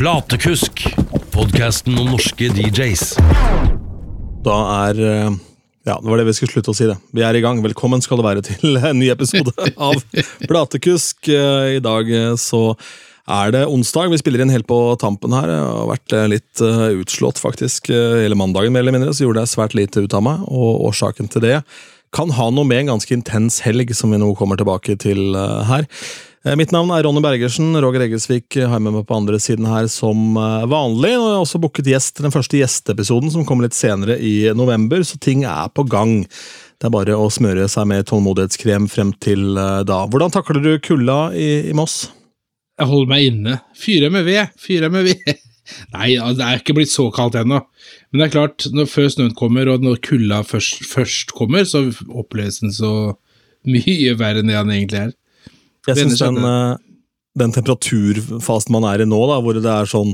Platekusk, podkasten om norske DJs. Da er eh, Ja, det var det vi skulle slutte å si, det. Vi er i gang. Velkommen skal det være til en ny episode av Platekusk. Eh, I dag eh, så er det onsdag. Vi spiller inn helt på tampen her. Jeg har vært litt utslått, faktisk. Hele mandagen, mer eller mindre, så gjorde jeg svært lite ut av meg. Og årsaken til det kan ha noe med en ganske intens helg, som vi nå kommer tilbake til her. Eh, Mitt navn er Ronny Bergersen. Roger Eggesvik har med meg på andre siden her som eh, vanlig. Og jeg har også booket gjest til den første gjesteepisoden som kommer litt senere i november, så ting er på gang. Det er bare å smøre seg med tålmodighetskrem frem til eh, da. Hvordan takler du kulda i, i Moss? Jeg holder meg inne. Fyrer med ved. Fyrer med ved. Nei, det er ikke blitt så kaldt ennå. Men det er klart, når før snøen kommer, og når kulda først, først kommer, så oppleves den så mye verre enn det den egentlig er. Jeg syns den, eh, den temperaturfasen man er i nå, da, hvor det er sånn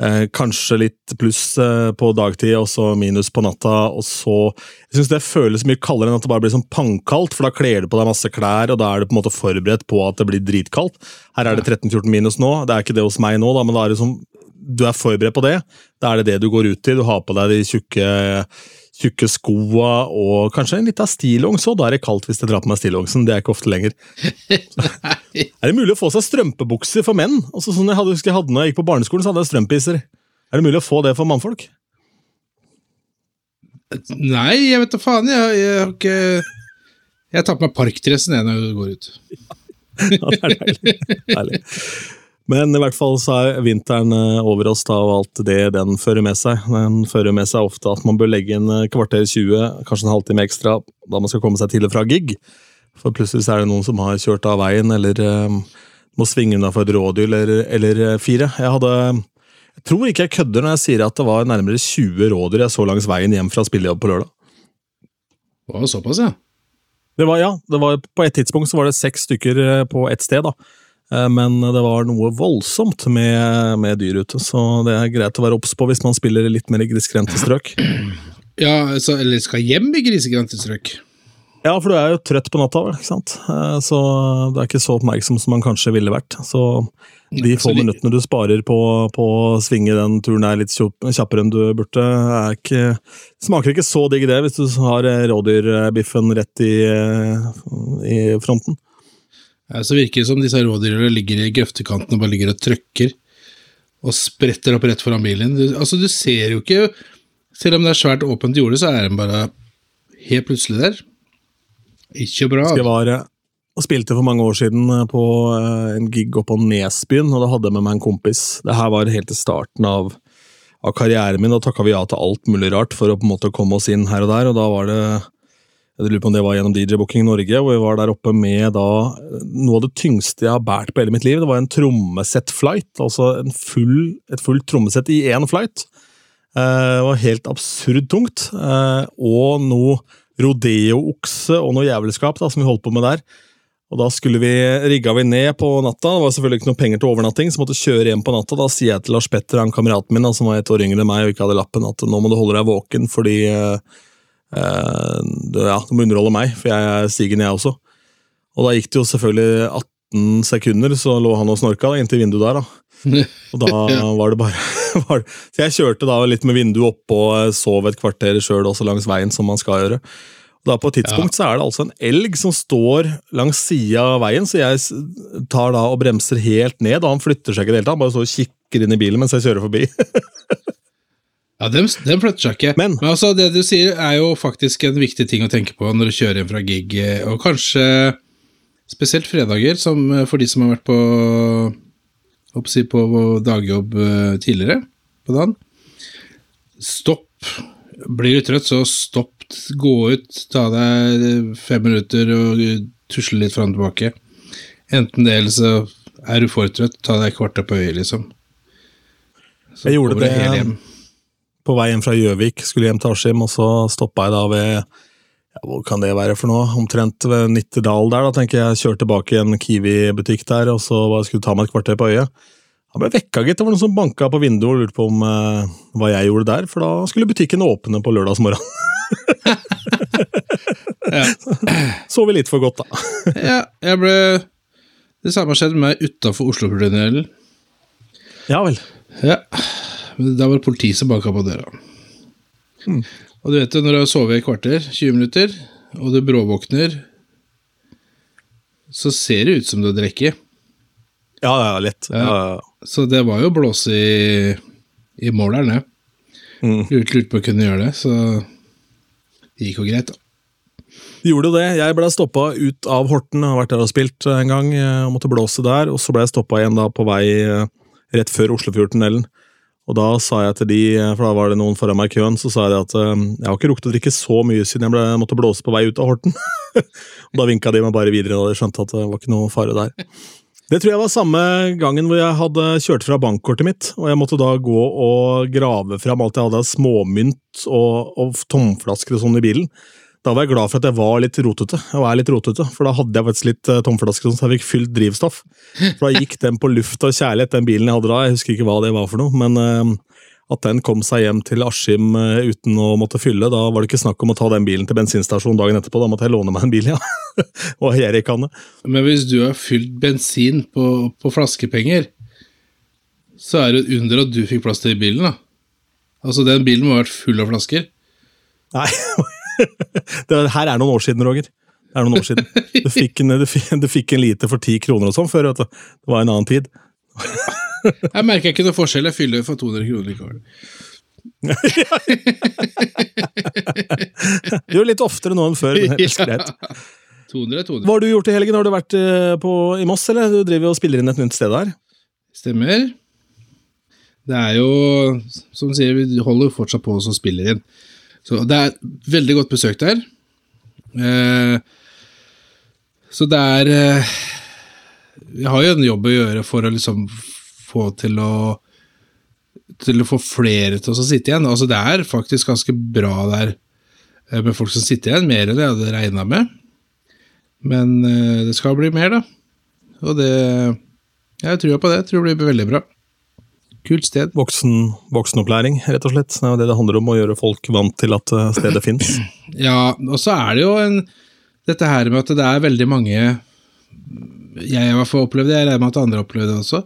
eh, kanskje litt pluss eh, på dagtid, og så minus på natta, og så Jeg syns det føles mye kaldere enn at det bare blir sånn pangkaldt, for da kler du på deg masse klær, og da er du på en måte forberedt på at det blir dritkaldt. Her er det 13-14 minus nå, det er ikke det hos meg nå, da, men da er det sånn du er forberedt på det. Da er det det du går ut i. Du har på deg de tjukke, tjukke skoa og kanskje en lita stillongs òg. Da er det kaldt hvis jeg drar på meg stillongsen. Det er ikke ofte lenger. Er det mulig å få seg strømpebukser for menn? Altså sånn jeg hadde, husker jeg hadde når jeg gikk på barneskolen, så hadde jeg strømpiser. Er det mulig å få det for mannfolk? Nei, jeg vet da faen. Jeg, jeg har ikke Jeg tar på meg parkdressen jeg når jeg går ut. Ja, det er deilig. Deilig. Men i hvert fall så er vinteren eh, over oss da, og alt det den fører med seg. Den fører med seg ofte at man bør legge inn eh, kvarter 20, kanskje en halvtime ekstra da man skal komme seg til og fra gig. For plutselig så er det noen som har kjørt av veien, eller um, må svinge unna for et rådyr eller, eller fire. Jeg hadde jeg tror ikke jeg kødder når jeg sier at det var nærmere 20 rådyr jeg så langs veien hjem fra spillejobb på lørdag. Det var såpass, ja. Det var, ja, det var, på et tidspunkt så var det seks stykker på ett sted, da. Eh, Men det var noe voldsomt med, med dyr ute, så det er greit å være obs på hvis man spiller litt mer grisgrendte strøk. ja altså, eller skal hjem i grisegrendte strøk. Ja, for du er jo trøtt på natta, ikke sant? Eh, så du er ikke så oppmerksom som man kanskje ville vært. Så de få Så minuttene du sparer på, på å svinge den turen der litt kjappere enn du burde, er ikke, smaker ikke så digg det, hvis du har rådyrbiffen rett i, eh, i fronten. Ja, så virker det som disse rådyrene ligger i grøftekanten og bare ligger og trøkker. Og spretter opp rett foran bilen. Du, altså, du ser jo ikke Selv om det er svært åpent jorde, så er den bare helt plutselig der. Ikke bra. Jeg var eh, og spilte for mange år siden eh, på eh, en gig oppe på Nesbyen, og da hadde jeg med meg en kompis. Det her var helt til starten av, av karrieren min, da takka vi ja til alt mulig rart for å på en måte komme oss inn her og der, og da var det jeg lurer på om det var gjennom DJ Booking Norge, hvor vi var der oppe med da noe av det tyngste jeg har båret på hele mitt liv. Det var en trommesett-flight, altså full, et fullt trommesett i én flight. Eh, Det var helt absurd tungt. eh, Og noe rodeo-okse og noe jævelskap da, som vi holdt på med der. Og da skulle vi, rigga vi ned på natta, det var selvfølgelig ikke noe penger til overnatting, så måtte kjøre hjem på natta. Da sier jeg til Lars Petter, han kameraten min, da, som var et år yngre enn meg og ikke hadde lappen, at nå må du holde deg våken, fordi eh, det- ja, du må underholde meg, for jeg er stigen, jeg også. Og da gikk det jo selvfølgelig 18 sekunder, så lå han og snorka da, inntil vinduet der. da. Og da var det bare var det. Så jeg kjørte da litt med vinduet oppe og eh, sov et kvarter sjøl også langs veien, som man skal gjøre. Og da På et tidspunkt så er det altså en elg som står langs sida av veien, så jeg tar da og bremser helt ned, og han flytter seg ikke i det hele tatt, han bare står og kikker inn i bilen mens jeg kjører forbi. Ja, den, den flytter seg ikke. Men- altså, det du sier, er jo faktisk en viktig ting å tenke på når du kjører hjem fra gig, eh, og kanskje spesielt fredager, som eh, for de som har vært på, si, på dagjobb eh, tidligere på dagen. Stopp. Blir du trøtt, så stopp. Gå ut, ta deg fem minutter og tusle litt fram og tilbake. Enten det, eller så er du for trøtt, ta deg et kvarter på øyet, liksom. Så Jeg gjorde det-. På vei hjem fra Gjøvik, skulle hjem til Askim, og så stoppa jeg da ved ja, Hvor kan det være for noe? Omtrent ved Nittedal der, da tenker jeg. Kjørte tilbake i en Kiwi-butikk der, og så skulle ta meg et kvarter på øyet. Han ble vekka, gitt. Det var noen som banka på vinduet og lurte på om eh, hva jeg gjorde der, for da skulle butikken åpne på lørdagsmorgen. Så vi litt for godt, da. Ja, jeg ble Det samme skjedde med meg utafor Oslofjordtunnelen. Ja vel. Ja. Men da var det politi som banka på døra. Og du vet jo, når du har sovet i kvarter, 20 minutter, og du bråvåkner, så ser det ut som du har drukket. Ja, ja, litt. Ja. Ja, ja. Så det var jo blåse i, i måleren, det. Mm. Lurte lurt på å kunne gjøre det, så det gikk jo greit, da. Gjorde det. Jeg ble stoppa ut av Horten, jeg har vært der og spilt en gang, eh, og måtte blåse der. Og så ble jeg stoppa igjen da på vei eh, rett før Oslofjordtunnelen. Og da sa jeg til de, for da var det noen foran meg i køen, så sa jeg at eh, jeg har ikke rukket å drikke så mye siden jeg ble, måtte blåse på vei ut av Horten. og da vinka de meg bare videre, og de skjønte at det var ikke noe fare der. Det tror jeg var samme gangen hvor jeg hadde kjørt fra bankkortet mitt, og jeg måtte da gå og grave fram alt jeg hadde av småmynt og, og tomflasker og sånn i bilen. Da var jeg glad for at jeg var litt rotete, og er litt rotete, for da hadde jeg faktisk litt uh, tomflasker sånn, så jeg fikk fylt drivstoff. For da gikk den på luft og kjærlighet, den bilen jeg hadde da. Jeg husker ikke hva det var for noe, men uh, at den kom seg hjem til Askim uh, uten å måtte fylle, da var det ikke snakk om å ta den bilen til bensinstasjonen dagen etterpå. Da måtte jeg låne meg en bil, ja. og jerrykanne. Men hvis du har fylt bensin på, på flaskepenger, så er det et under at du fikk plass til bilen, da. Altså, den bilen må ha vært full av flasker. Nei, det her er noen år siden, Roger. Det er noen år siden. Du fikk en, du fikk, du fikk en liter for ti kroner og sånn før. Det var en annen tid. Jeg merker ikke noe forskjell. Jeg fyller for 200 kroner likevel. Du gjør litt oftere nå enn før. men helt greit. 200 er 200. Hva har du gjort i helgen? Har du vært eh, på, i Moss, eller? Du driver og spiller inn et nytt sted der? Stemmer. Det er jo, som du sier, vi holder fortsatt på som spiller inn. Så det er veldig godt besøk der. Eh, så det er Jeg Vi har jo en jobb å gjøre for å liksom få til å til å få flere til å sitte igjen. Altså Det er faktisk ganske bra der eh, med folk som sitter igjen, mer enn jeg hadde regna med. Men eh, det skal bli mer, da. Og det Jeg tror på det. Jeg tror det blir veldig bra. Kult sted. Voksen, voksenopplæring, rett og slett. Det er jo det det handler om, å gjøre folk vant til at eh, stedet fins. Ja, og så er det jo en Dette her med at det er veldig mange Jeg i hvert fall opplevde det, jeg regner med at andre opplevde det også.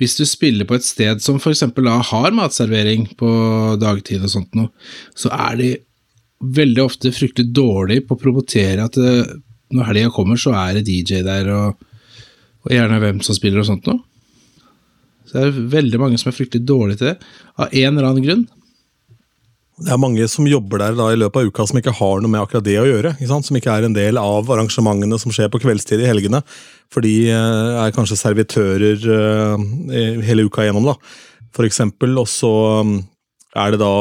Hvis du spiller på et sted som f.eks. har matservering på dagtid og sånt noe, så er de veldig ofte fryktelig dårlige på å promotere at det, når helga kommer, så er det DJ der, og, og gjerne hvem som spiller og sånt noe. Det er veldig mange som er fryktelig dårlige til det, av en eller annen grunn. Det er mange som jobber der da i løpet av uka som ikke har noe med akkurat det å gjøre. Ikke? Som ikke er en del av arrangementene som skjer på kveldstid i helgene. For de eh, er kanskje servitører eh, hele uka igjennom, da. For eksempel. Og så um, er det da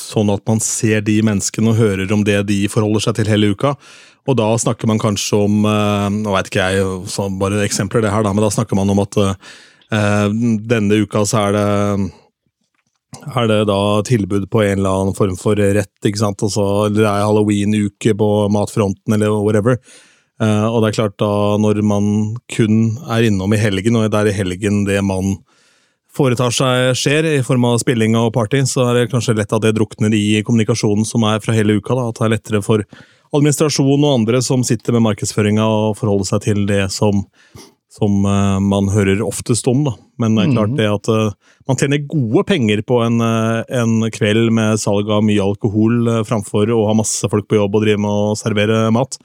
sånn at man ser de menneskene og hører om det de forholder seg til hele uka. Og da snakker man kanskje om eh, Nå veit ikke jeg, bare eksempler det her, da, men da snakker man om at denne uka så er det er det da tilbud på en eller annen form for rett, ikke sant? Altså, eller det er halloween-uke på matfronten, eller whatever. Eh, og det er klart, da når man kun er innom i helgen, og det er i helgen det man foretar seg skjer, i form av spilling og party, så er det kanskje lett at det drukner i kommunikasjonen som er fra hele uka. da, At det er lettere for administrasjon og andre som sitter med markedsføringa, å forholde seg til det som som uh, man hører oftest om. da. Men det er klart det at uh, man tjener gode penger på en, uh, en kveld med salg av mye alkohol framfor å ha masse folk på jobb og drive med å servere mat.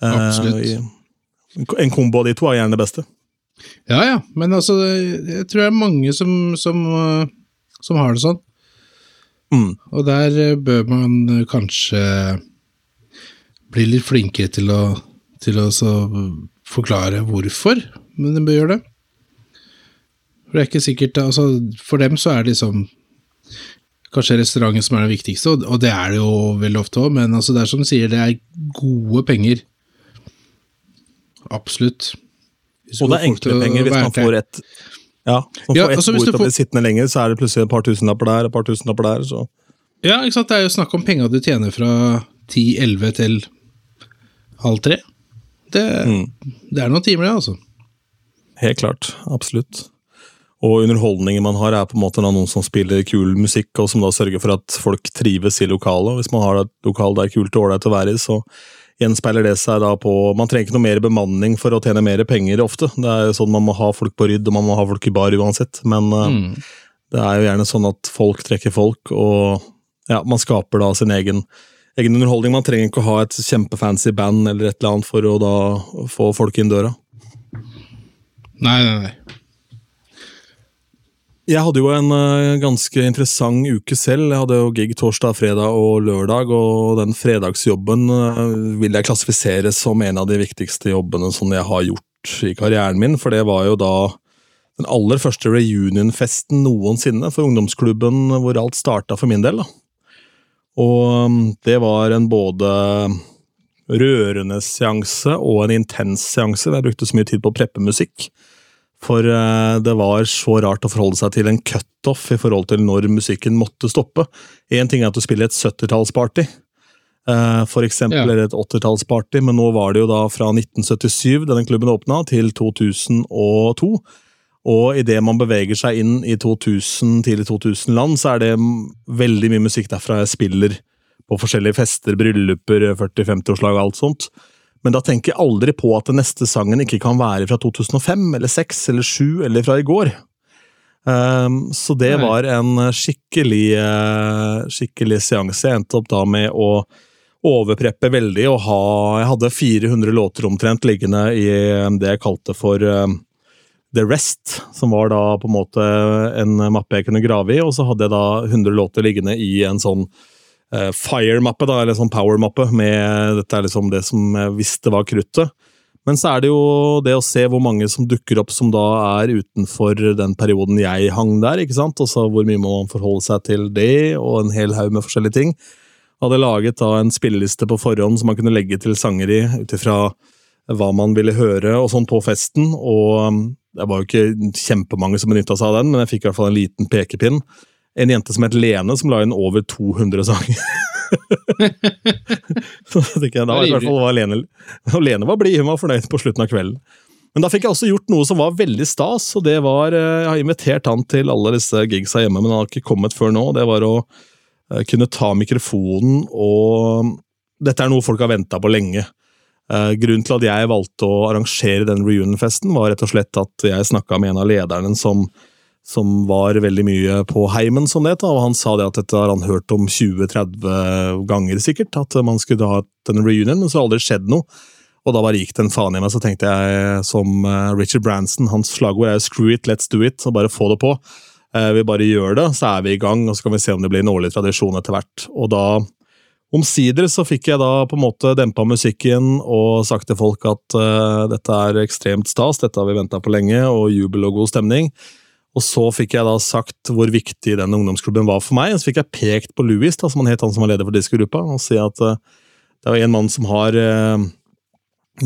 Absolutt. en kombo av de to er gjerne det beste. Ja, ja, men altså, jeg tror det er mange som, som, som har det sånn. Mm. Og der bør man kanskje bli litt flinkere til å, til å forklare hvorfor, men de bør gjøre det. For det er ikke sikkert altså, For dem så er det liksom kanskje restauranten som er det viktigste, og, det er det jo veldig ofte òg, men altså, det er som du sier, det er gode penger. Absolutt. Og det er enkle penger hvis man får et ja, får Ja, ett altså, hvis bord du til å bli sittende lenger, så er det plutselig et par tusenlapper der, et par tusenlapper der. så... Ja, ikke sant? Det er jo snakk om penga du tjener fra 10-11 til halv tre. Det, det er noen timer, det, altså. Helt klart. Absolutt. Og underholdningen man har, er på en måte noen som spiller kul musikk, og som da sørger for at folk trives i lokalet. Hvis man har et lokal det er kult og ålreit å være i, så gjenspeiler det seg da på Man trenger ikke noe mer bemanning for å tjene mer penger ofte. Det er jo sånn Man må ha folk på rydd, og man må ha folk i bar uansett. Men mm. Det er jo gjerne sånn at folk trekker folk, og ja, man skaper da sin egen, egen underholdning. Man trenger ikke å ha et kjempefancy band eller et eller annet for å da få folk inn døra. Nei, nei, nei. Jeg hadde jo en uh, ganske interessant uke selv. Jeg hadde jo gig torsdag, fredag og lørdag, og den fredagsjobben uh, vil jeg klassifisere som en av de viktigste jobbene som jeg har gjort i karrieren min, for det var jo da den aller første reunionfesten noensinne for ungdomsklubben hvor alt starta for min del. da. Og um, det var en både rørende seanse og en intens seanse. Jeg brukte så mye tid på å preppe musikk. For eh, det var så rart å forholde seg til en cutoff i forhold til når musikken måtte stoppe. Én ting er at du spiller et 70-tallsparty, eh, for eksempel, Ja. eller et 80-tallsparty, men nå var det jo da fra 1977 denne klubben åpna, til 2002. Og idet man beveger seg inn i 2000, tidlig 2000-land, så er det veldig mye musikk derfra jeg spiller på forskjellige fester, brylluper, 40-50-årslag og alt sånt. Men da tenker jeg aldri på at den neste sangen ikke kan være fra 2005 eller 2006 eller 2007 eller fra i går. Um, så det var en skikkelig, uh, skikkelig seanse. Jeg endte opp da med å overpreppe veldig og ha Jeg hadde 400 låter omtrent liggende i det jeg kalte for eh, The Rest, som var da på en måte en mappe jeg kunne grave i, og så hadde jeg da 100 låter liggende i en sånn eh, Fire-mappe, da, eller sånn Power-mappe, med dette er liksom det som jeg visste var kruttet. Men så er det jo det å se hvor mange som dukker opp som da er utenfor den perioden jeg hang der, ikke sant, og så hvor mye må man forholde seg til det, og en hel haug med forskjellige ting. Jeg hadde laget da en spilleliste på forhånd som man kunne legge til sanger i, ut ifra hva man ville høre og sånn på festen, og um, det var jo ikke kjempemange som benytta seg av den, men jeg fikk i hvert fall en liten pekepinn. En jente som het Lene, som la inn over 200 sanger. Så tenker jeg, da i hvert fall var Lene, og Lene var blid, hun var fornøyd på slutten av kvelden. Men da fikk jeg også gjort noe som var veldig stas, og det var eh, Jeg har invitert han til alle disse gigsa hjemme, men han har ikke kommet før nå. Det var å eh, kunne ta mikrofonen og Dette er noe folk har venta på lenge. Eh, Grunnen til at jeg valgte å arrangere den reunion-festen, var rett og slett at jeg snakka med en av lederne som, som var veldig mye på heimen, som det het, og han sa det at dette har han hørt om 20-30 ganger, sikkert, at man skulle ha en reunion, men så har det aldri skjedd noe. Og da bare gikk det en faen i meg, så tenkte jeg som eh, Richard Branson, hans slagord er 'screw it, let's do it', og bare få det på. Eh, Vi bare gjør det, så er vi i gang, og så kan vi se om det blir en årlig tradisjon etter hvert. Og da Omsider så fikk jeg da på en måte dempa musikken og sagt til folk at uh, dette er ekstremt stas, dette har vi venta på lenge, og jubel og god stemning. Og så fikk jeg da sagt hvor viktig den ungdomsklubben var for meg, og så fikk jeg pekt på Louis, da, som han het, han som var leder for diskogruppa, og si at uh, det er en mann som har uh,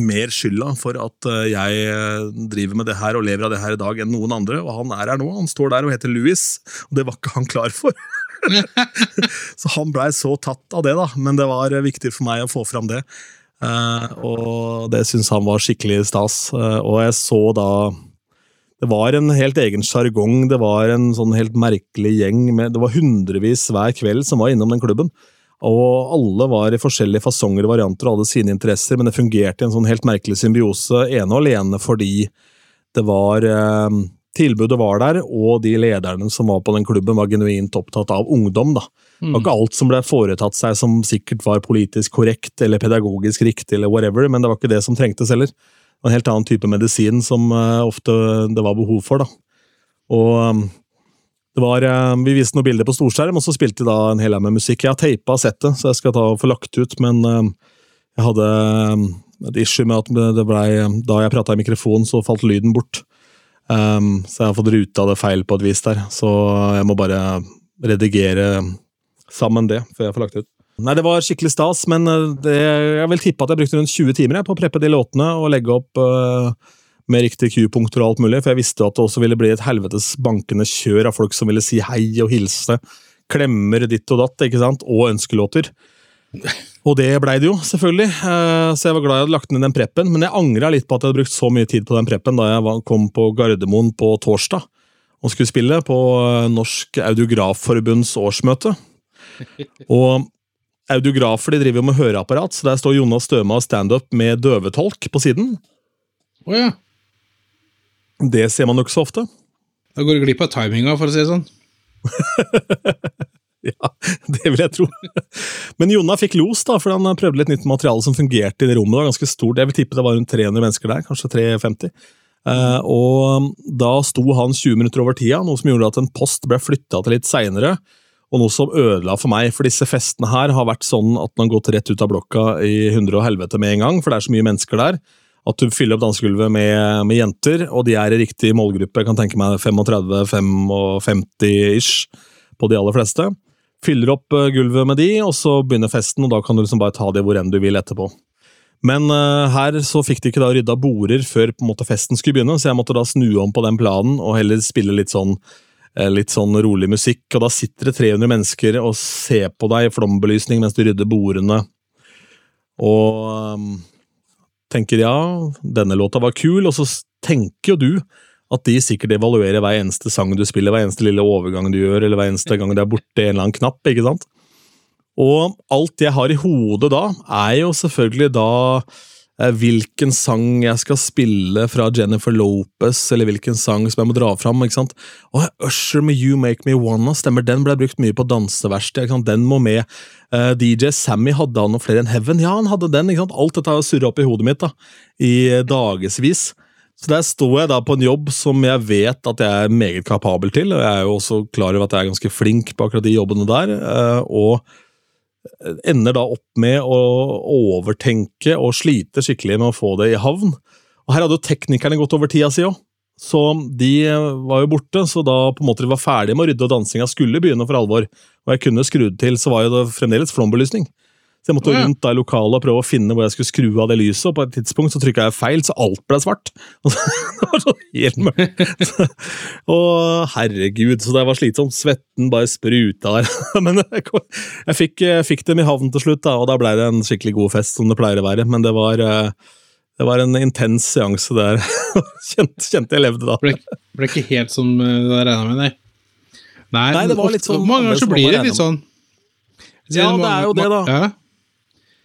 mer skylda for at uh, jeg driver med det her og lever av det her i dag enn noen andre, og han er her nå. Han står der og heter Louis, og det var ikke han klar for. så han blei så tatt av det, da, men det var viktig for meg å få fram det. Og det syns han var skikkelig stas. Og jeg så da Det var en helt egen sjargong, det var en sånn helt merkelig gjeng. Med, det var hundrevis hver kveld som var innom den klubben. Og alle var i forskjellige fasonger og varianter og hadde sine interesser, men det fungerte i en sånn helt merkelig symbiose, ene og alene fordi det var eh, Tilbudet var der, og de lederne som var på den klubben, var genuint opptatt av ungdom. da. Det var ikke alt som ble foretatt seg som sikkert var politisk korrekt eller pedagogisk riktig, eller whatever, men det var ikke det som trengtes heller. Var en helt annen type medisin som eh, ofte det var behov for. da. Og um, det var, eh, Vi viste noen bilder på storskjerm, og så spilte de da en hel haug med musikk. Jeg har teipa settet, så jeg skal ta og få lagt ut, men eh, jeg hadde eh, et issue med at det ble, da jeg prata i mikrofonen, så falt lyden bort. Um, så jeg har fått ruta det feil på et vis der, så jeg må bare redigere sammen det før jeg får lagt det ut. Nei, det var skikkelig stas, men eh, det, jeg vil tippe at jeg brukte rundt 20 timer jeg, på å preppe de låtene og legge opp uh, med riktige Q-punkter og alt mulig, for jeg visste at det også ville bli et helvetes bankende kjør av folk som ville si hei og hilse, klemmer ditt og datt, ikke sant, og ønskelåter. Og det blei det jo, selvfølgelig, eh, så jeg var glad jeg hadde lagt ned den preppen, men jeg angra litt på at jeg hadde brukt så mye tid på den preppen da jeg kom på Gardermoen på torsdag og skulle spille på Norsk Audiografforbunds årsmøte. Og audiografer de driver jo med høreapparat, så der står Jonas Støme og standup med døvetolk på siden. Å ja. Det ser man jo ikke så ofte. Da går du glipp av timinga, for å si det sånn. Ja, det vil jeg tro. Men Jonna fikk los, da, for han prøvde litt nytt materiale som fungerte i det rommet. Det var ganske stort. Jeg vil tippe det var rundt 300 mennesker der, kanskje 350. Eh, og da sto han 20 minutter over tida, noe som gjorde at en post ble flytta til litt seinere. Og noe som ødela for meg, for disse festene her har vært sånn at man har gått rett ut av blokka i hundre og helvete med en gang, for det er så mye mennesker der. At du fyller opp dansegulvet med, med jenter, og de er i riktig målgruppe. Jeg kan tenke meg 35-55 ish på de aller fleste fyller opp eh, gulvet med de, og så begynner festen, og da kan du liksom bare ta det hvor enn du vil etterpå. Men uh, her så fikk de ikke da rydda border før på en måte festen skulle begynne, så jeg måtte da snu om på den planen og heller spille litt sånn, litt sånn rolig musikk. Og da sitter det 300 mennesker og ser på deg i flombelysning mens du rydder bordene. Og um, tenker ja, denne låta var kul, og så tenker jo du at de sikkert evaluerer hver eneste sang du spiller, hver eneste lille overgang du gjør, eller hver eneste gang det er borte en eller annen knapp. ikke sant? Og alt jeg har i hodet da, er jo selvfølgelig da eh, hvilken sang jeg skal spille fra Jennifer Lopez, eller hvilken sang som jeg må dra fram. ikke sant? Og Usher med You Make Me Wanna, stemmer, den ble brukt mye på danseverksted. Den må med. Eh, DJ Sammy hadde han noe flere enn Heaven? Ja, han hadde den. ikke sant? Alt dette har surra opp i hodet mitt da, i dagevis. Så der står jeg da på en jobb som jeg vet at jeg er meget kapabel til, og jeg er jo også klar over at jeg er ganske flink på akkurat de jobbene der, eh, og ender da opp med å overtenke og slite skikkelig med å få det i havn. Og her hadde jo teknikerne gått over tida si òg, så de var jo borte, så da på en måte de var ferdige med å rydde og dansinga skulle begynne for alvor, og jeg kunne skrudd til, så var jo det fremdeles flombelysning. Så jeg måtte ja. rundt da i lokalet og prøve å finne hvor jeg skulle skru av det lyset, og på et tidspunkt så trykka jeg feil, så alt ble svart. det var så helt mørkt. og herregud, så det var slitsomt. Svetten bare spruta der. Men jeg, jeg, fikk, jeg, fikk, dem i havn til slutt, da, og da ble det en skikkelig god fest, som det pleier å være. Men det var, eh, det var en intens seanse der. kjente, kjente jeg levde da. Ble, ble ikke helt som du hadde regna med, nei. Nei, nei det var litt sånn, mange ganger så blir det litt sånn. Ja, det er jo det, da. Ja.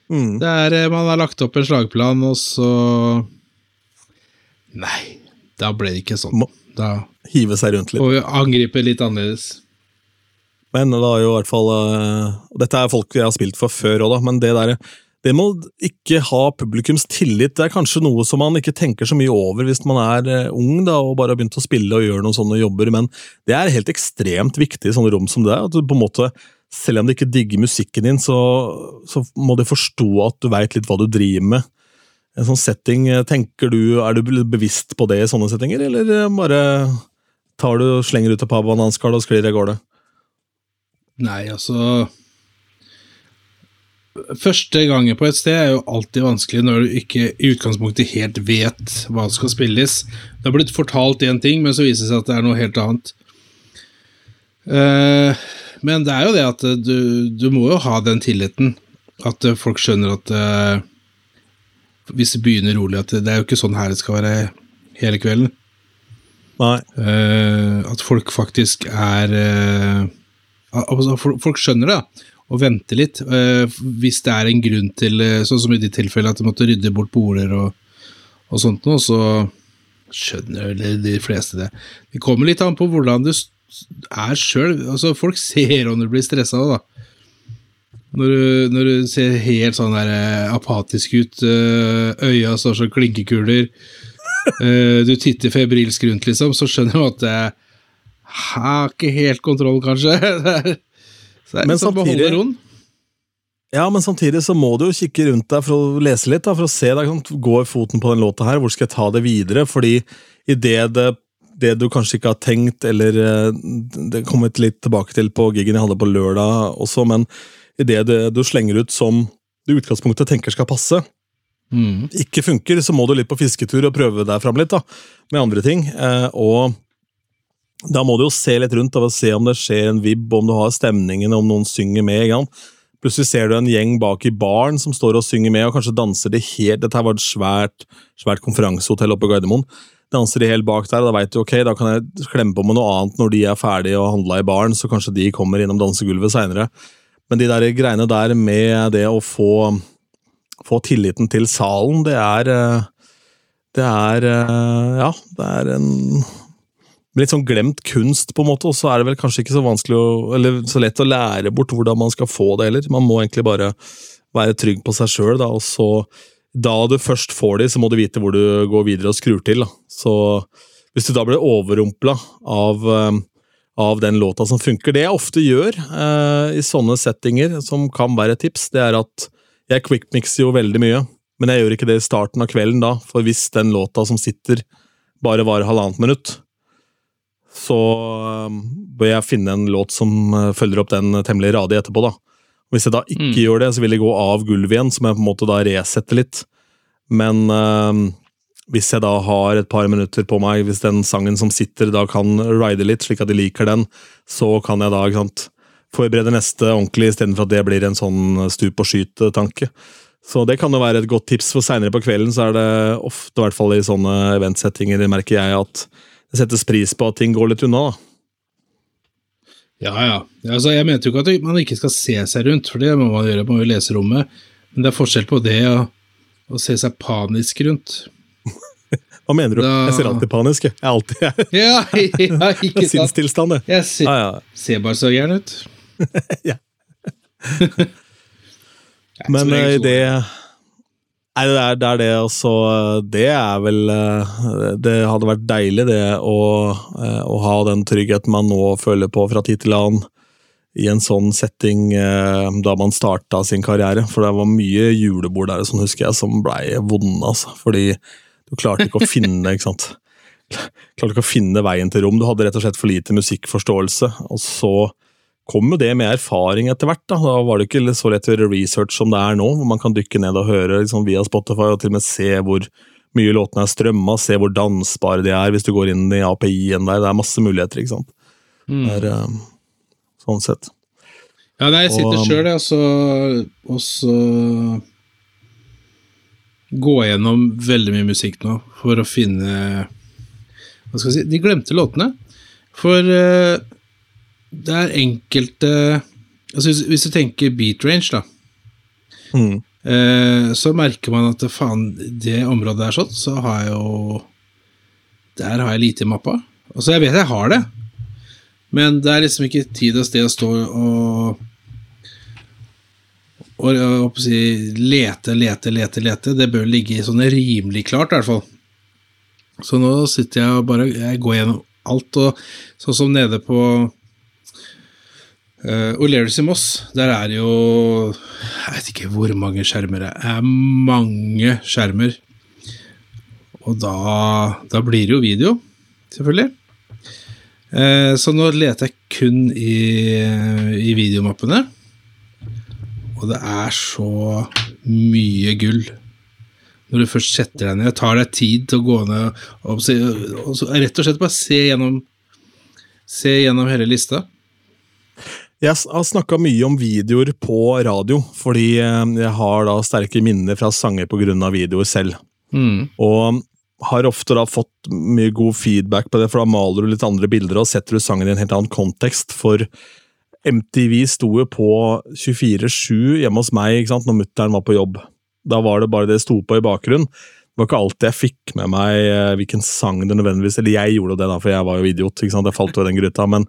Mm. Det er, eh, Man har lagt opp en slagplan, og så Nei, da ble det ikke sånn. Da Hive seg rundt litt. Og angripe litt annerledes. Men det er jo i hvert fall uh, Dette er folk jeg har spilt for før òg, men det der det må ikke ha publikums tillit. Det er kanskje noe som man ikke tenker så mye over hvis man er uh, ung da, og bare har begynt å spille og gjøre noen sånne jobber, men det er helt ekstremt viktig i sånne rom som det. At du på en måte selv om de ikke digger musikken din, så, så må de forstå at du veit litt hva du driver med. En sånn setting, tenker du, Er du bevisst på det i sånne settinger, eller bare tar du, slenger ut et par bananskall og sklir av gårde? Nei, altså Første gangen på et sted er jo alltid vanskelig når du ikke i utgangspunktet helt vet hva som skal spilles. Det har blitt fortalt én ting, men så viser det seg at det er noe helt annet. Uh, men det er jo det at eh, du, du må jo ha den tilliten. At eh, folk skjønner at uh, Hvis det begynner rolig, at det, er jo ikke sånn her det skal være hele kvelden. Nei. Uh, at folk faktisk er uh, altså, Folk skjønner det, og venter litt. hvis det er en grunn til, sånn som i de tilfellene, at de måtte rydde bort boler og, og sånt noe, så skjønner de fleste det. Det kommer litt an på hvordan du er sjøl altså Folk ser om du blir stressa da. Når du, når du, ser helt sånn der eh, apatisk ut, eh, øya står som klinkekuler, eh, du titter febrilsk rundt, liksom, så skjønner du at jeg har ikke helt kontroll, kanskje. så det er men samtidig, ja, men samtidig så må du jo kikke rundt deg for å lese litt, da, for å se deg, går foten på den låta her, hvor skal jeg ta det videre? Fordi idet det det du kanskje ikke har tenkt, eller eh, Det kommet litt tilbake til på gigen jeg hadde på lørdag også, men idet du slenger ut som du i utgangspunktet tenker skal passe, mm. ikke funker, så må du litt på fisketur og prøve deg fram litt da, med andre ting. Eh, og da må du jo se litt rundt og se om det skjer en vibb, om du har stemningen, om noen synger med. Ikke? Plutselig ser du en gjeng bak i baren som står og synger med, og kanskje danser de helt Dette var et svært, svært konferansehotell oppe på Gardermoen danser de helt bak der, da veit du ok, da kan jeg klemme på med noe annet når de er ferdige og handla i baren, så kanskje de kommer innom dansegulvet seinere. Men de der greiene der med det å få, få tilliten til salen, det er eh, Det er eh, Ja, det er en litt sånn glemt kunst, på en måte, og så er det vel kanskje ikke så vanskelig å, eller så lett å lære bort hvordan man skal få det heller. Man må egentlig bare være trygg på seg sjøl, og så da du først får de, så må du vite hvor du går videre og skrur til. Da. Så hvis du da blir overrumpla av, eh, av den låta som funker Det jeg ofte gjør eh, i sånne settinger, som kan være et tips, det er at jeg quickmixer jo veldig mye, men jeg gjør ikke det i starten av kvelden da, for hvis den låta som sitter, bare varer halvannet minutt, så eh, bør jeg finne en låt som eh, følger opp den temmelig radig etterpå. da. Hvis jeg da ikke mm. gjør det, så vil jeg gå av gulvet igjen, så må jeg på en måte da resette litt. Men øh, hvis jeg da har et par minutter på meg, hvis den sangen som sitter da kan ride litt, slik at de liker den, så kan jeg da ikke sant, forberede neste ordentlig, istedenfor at det blir en sånn stup og skyt-tanke. Så det kan jo være et godt tips, for seinere på kvelden så er det ofte, i hvert fall i sånne eventsettinger, merker jeg at det settes pris på at ting går litt unna. da. Ja, ja. Altså, jeg mente jo ikke at man ikke skal se seg rundt, for det må man gjøre, man må jo lese rommet. Men det er forskjell på det og å se seg panisk rundt. Hva mener du? Da... Jeg ser alltid panisk. Jeg er alltid jeg. ja, ja, ikke sant. Sinnstilstand, det. Jeg ser, ah, ja. ser bare så gæren ut. ja. Men i det Nei, det er, det er det, altså. Det er vel eh, Det hadde vært deilig, det, å, eh, å ha den tryggheten man nå føler på fra tid til annen i en sånn setting eh, da man starta sin karriere. For det var mye julebord der sånn husker jeg, som blei vonde, altså. Fordi du klarte ikke å finne ikke sant? Klarte ikke å finne veien til rom. Du hadde rett og slett for lite musikkforståelse. Og så kom jo det med erfaring etter hvert. Da. da var det ikke så lett å gjøre research som det er nå, hvor man kan dykke ned og høre liksom, via Spotify og til og med se hvor mye låtene er strømma, se hvor dansbare de er hvis du går inn i API-en der. Det er masse muligheter, ikke sant. Mm. Det er, um, sånn sett. Ja, nei, jeg sitter sjøl, og så gå gjennom veldig mye musikk nå for å finne Hva skal jeg si De glemte låtene. For uh, det er enkelte altså hvis, hvis, du tenker beat range, da, mm. Uh, så merker man at faen, det området er sånn, så har jeg jo Der har jeg lite i mappa. Altså, jeg vet jeg har det, men det er liksom ikke tid og sted å stå og og, jeg håper å si, lete, lete, lete, lete. Det bør ligge sånn rimelig klart, i hvert fall. Så nå sitter jeg og bare jeg går gjennom alt, og sånn som nede på Uh, O'Learys i Moss, der er jo Jeg vet ikke hvor mange skjermer det er. Mange skjermer. Og da, da blir det jo video, selvfølgelig. Uh, så nå leter jeg kun i, i videomappene. Og det er så mye gull. Når du først setter deg ned, tar deg tid til å gå ned og, se, og, så, rett og slett bare se gjennom, se gjennom hele lista. Jeg har snakka mye om videoer på radio, fordi eh, jeg har da sterke minner fra sanger pga. videoer selv. Mm. Og har ofte da fått mye god feedback på det, for da maler du litt andre bilder og setter du sangen i en helt annen kontekst. For MTV sto jo på 24-7 hjemme hos meg ikke sant, når mutter'n var på jobb. Da var det bare det sto på i bakgrunnen. Det var ikke alltid jeg fikk med meg eh, hvilken sang det nødvendigvis Eller jeg gjorde det, da, for jeg var jo idiot. ikke sant, Jeg falt jo i den gryta. men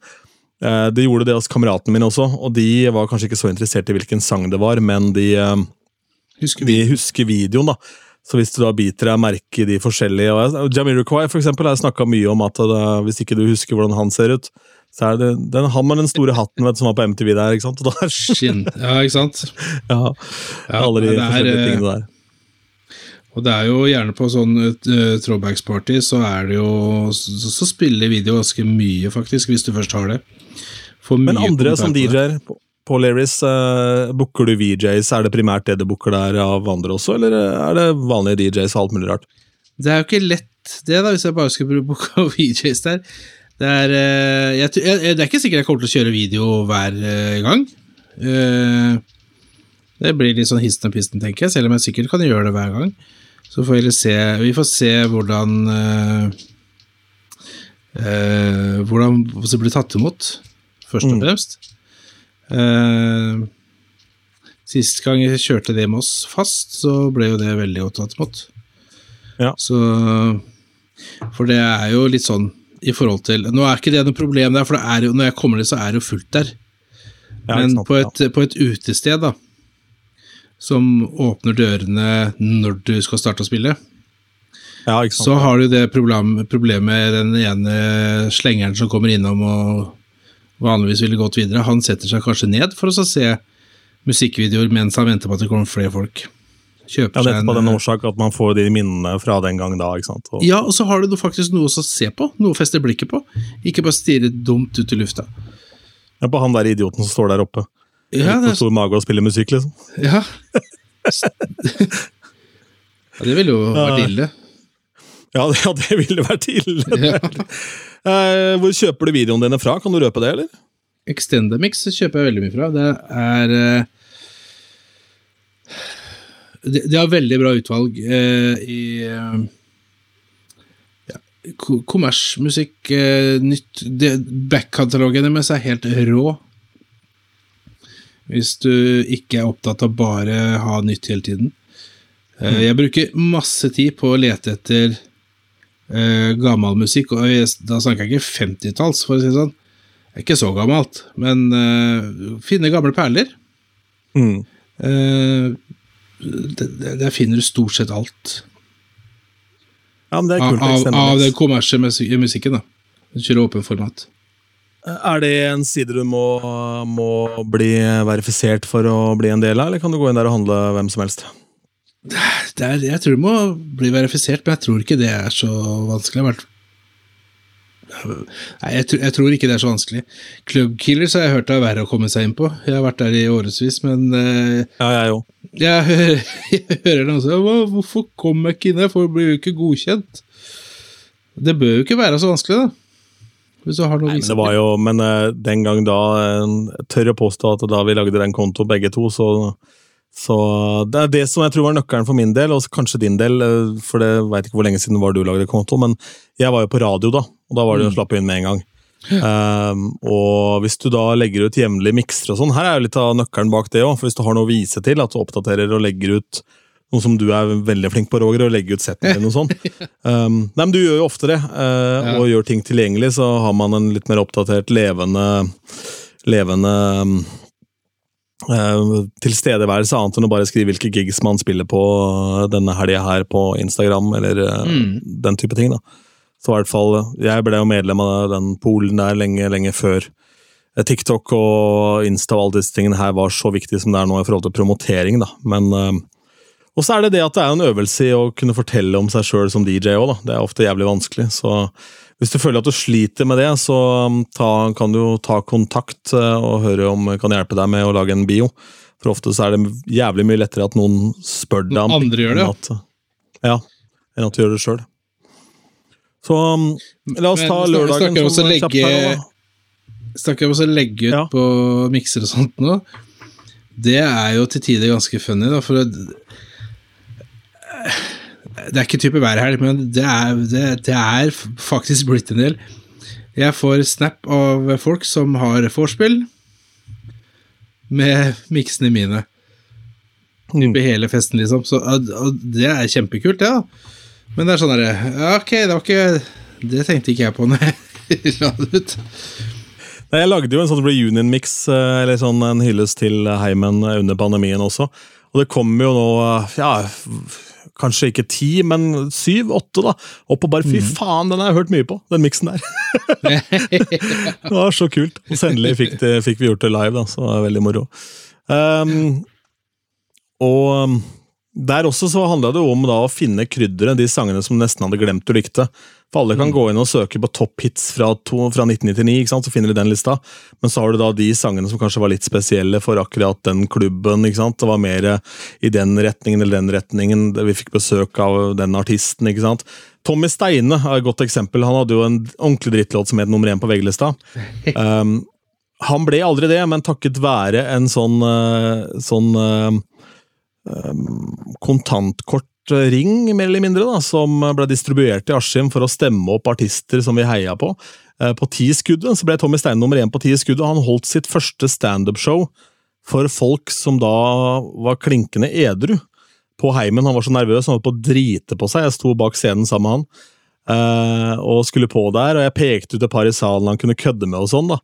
Eh, det gjorde det hos kameratene mine også, og de var kanskje ikke så interessert i hvilken sang det var, men de, eh, husker, de husker videoen, da. Så hvis du da biter deg merke i de forskjellige og Jamiroquai for eksempel, har jeg snakka mye om at det, eh, hvis ikke du husker hvordan han ser ut, så er det den, han med den store hatten vet, som var på MTV der. ikke sant? Skinn. Ja, ikke sant? ja, alle de forskjellige tingene der. Og det er jo gjerne på sånn uh, throwbacks-party, så er det jo så, så, spiller video ganske mye, faktisk, hvis du først har det. Men andre som DJ-er på Larrys, uh, booker du VJs? Er det primært det du booker der av andre også, eller er det vanlige DJs og alt mulig rart? Det er jo ikke lett, det, da, hvis jeg bare skulle booke VJs der. Det er, uh, jeg, jeg, det er ikke sikkert jeg kommer til å kjøre video hver uh, gang. det blir litt sånn histen og pisten, tenker jeg, selv om jeg sikkert kan gjøre det hver gang. Så får vi se Vi får se hvordan Hvordan det blir tatt imot først og mm. fremst. Mm. Uh, sist gang jeg kjørte det med oss fast, så ble jo det veldig godt tatt imot. Ja. Så For det er jo litt sånn i forhold til Nå er ikke det noe problem der, for det er jo, når jeg kommer dit, så er det jo fullt der. Men på et, på et utested, da, som åpner dørene når du skal starte å spille, Ja, så har du det problem, problemet den ene slengeren som kommer innom og vanligvis ville gått videre. Han setter seg kanskje ned for å se musikkvideoer mens han venter på at det kommer flere folk. Kjøper Ja, seg nettopp av den årsak at man får de minnene fra den gang da, ikke sant. Og, Ja, og så har du faktisk noe å se på, noe å feste blikket på. Ikke bare stirre dumt ut i lufta. Ja, på han der idioten som står der oppe. Ja, Litt det, På stor mage og spiller musikk, liksom. ja. ja, det ville jo vært ille. Ja, det, ja, det ville vært ille. Ja. Eh, hvor kjøper du videoene dine fra? Kan du røpe det, eller? Extendamix kjøper jeg veldig mye fra. Det er eh, de, de har veldig bra utvalg eh, i ja, kommersmusikk, eh, nytt Back-katalogen deres er helt rå. Hvis du ikke er opptatt av bare ha nytt hele tiden. Eh, jeg bruker masse tid på å lete etter eh, gammel musikk, og jeg, da snakker jeg ikke 50-talls, for å si det sånn. Det er ikke så gammelt, men eh, finne gamle perler. Mm. Eh, det- det- der finner du stort sett alt. Ja, men det er kult. av, av, av den kommersielle musi- musikken, da. Du kjører åpen format. Er det en side du må, må bli verifisert for å bli en del av, eller kan du gå inn der og handle hvem som helst? Det er, jeg tror det må bli verifisert, men jeg tror ikke det er så vanskelig. i hvert- Nei, jeg, tror- jeg tror ikke det er så vanskelig. Club Killers har jeg hørt er verre å komme seg inn på. Jeg har vært der i årevis, men uh, Ja, jeg òg. jeg hører, jeg hører noen si Hvorfor kommer jeg ikke inn her, for jeg blir jo ikke godkjent? Det bør jo ikke være så vanskelig, da. Hvis du å Men det var jo, men uh, den gang da uh, tør å påstå at da vi lagde den kontoen begge to, så, så Det er det som jeg tror var nøkkelen for min del, og kanskje din del, eh, for det veit ikke hvor lenge siden var du lagde konto, men jeg var jo på radio da, og da var det jo å slappe inn med en gang. Um, og hvis du da legger ut jevnlige mikser og sånn, her er jo litt av nøkkelen bak det òg, for hvis du har noe å vise til, at du oppdaterer og legger ut noe som du er veldig flink på, Roger, å legge ut settene dine og sånn. Um, nei, men du gjør jo ofte det, uh, og gjør ting tilgjengelig, så har man en litt mer oppdatert, levende, levende eh, tilstedeværelse, annet enn å bare skrive hvilke gigs man spiller på eh, denne helga her på Instagram, eller eh, Mm. den type ting. da. Så i hvert fall, Jeg ble jo medlem av den polen der lenge, lenge før TikTok og Insta og alle disse tingene her var så viktig som det er nå i forhold til promotering. da. Men eh, og så er det det at det er en øvelse i å kunne fortelle om seg sjøl som DJ òg, da. Det er ofte jævlig vanskelig. Så hvis du føler at du sliter med det, så um, ta, kan du ta kontakt eh, og høre om jeg kan hjelpe deg med å lage en bio. For ofte så er det jævlig mye lettere at noen spør deg om andre gjør det, enn at, ja, enn at du gjør det sjøl. Så um, la oss ta Men, lørdagen snakker som kjapt her legge- da. Snakker om å legge ut Ja. på mikser og sånt nå. Det er jo til tider ganske funny, da, for det, det er ikke type hver helg, men det er, det, det er faktisk blitt en del. Jeg får snap av folk som har vorspiel med miksene mine. Mm. Hele festen, liksom. Så, og, det er kjempekult, det, da. Men det er sånn derre Ok, det var ikke Det tenkte ikke jeg på når jeg la det ut. Nei, Jeg lagde jo en sånn reunion-mix, eh, eller sånn en hyllest til heimen under pandemien også. Og det kommer jo nå, eh, ja, kanskje ikke ti, men syv, åtte, da. Og bare fy faen, den har jeg hørt mye på, den miksen der. det var så kult. Og så endelig fikk, det, fikk vi gjort det live, da, så det var veldig moro. Um, og um, der også så handla det jo om da å finne krydderet, de sangene som nesten hadde glemt du likte. For alle kan gå inn og søke på topp hits fra, to, fra 1999, ikke sant? så finner de den lista. Men så har du da de sangene som kanskje var litt spesielle for akkurat den klubben. Det var mer i den retningen eller den retningen. Vi fikk besøk av den artisten. ikke sant? Tommy Steine er et godt eksempel. Han hadde jo en ordentlig drittlåt som het nummer én på VG-lista. Um, han ble aldri det, men takket være en sånn, sånn um, eh, kontantkortring, mer eller mindre, da, som ble distribuert i Askim for å stemme opp artister som vi heia på. Eh, På Ti-skuddet så ble Tommy Steine nummer én på Ti-skuddet. Han holdt sitt første standup-show for folk som da var klinkende edru på heimen. Han var så nervøs, han holdt på å drite på seg. Jeg sto bak scenen sammen med han. eh, og skulle på der, og jeg pekte ut et par i salen han kunne kødde med og sånn. da.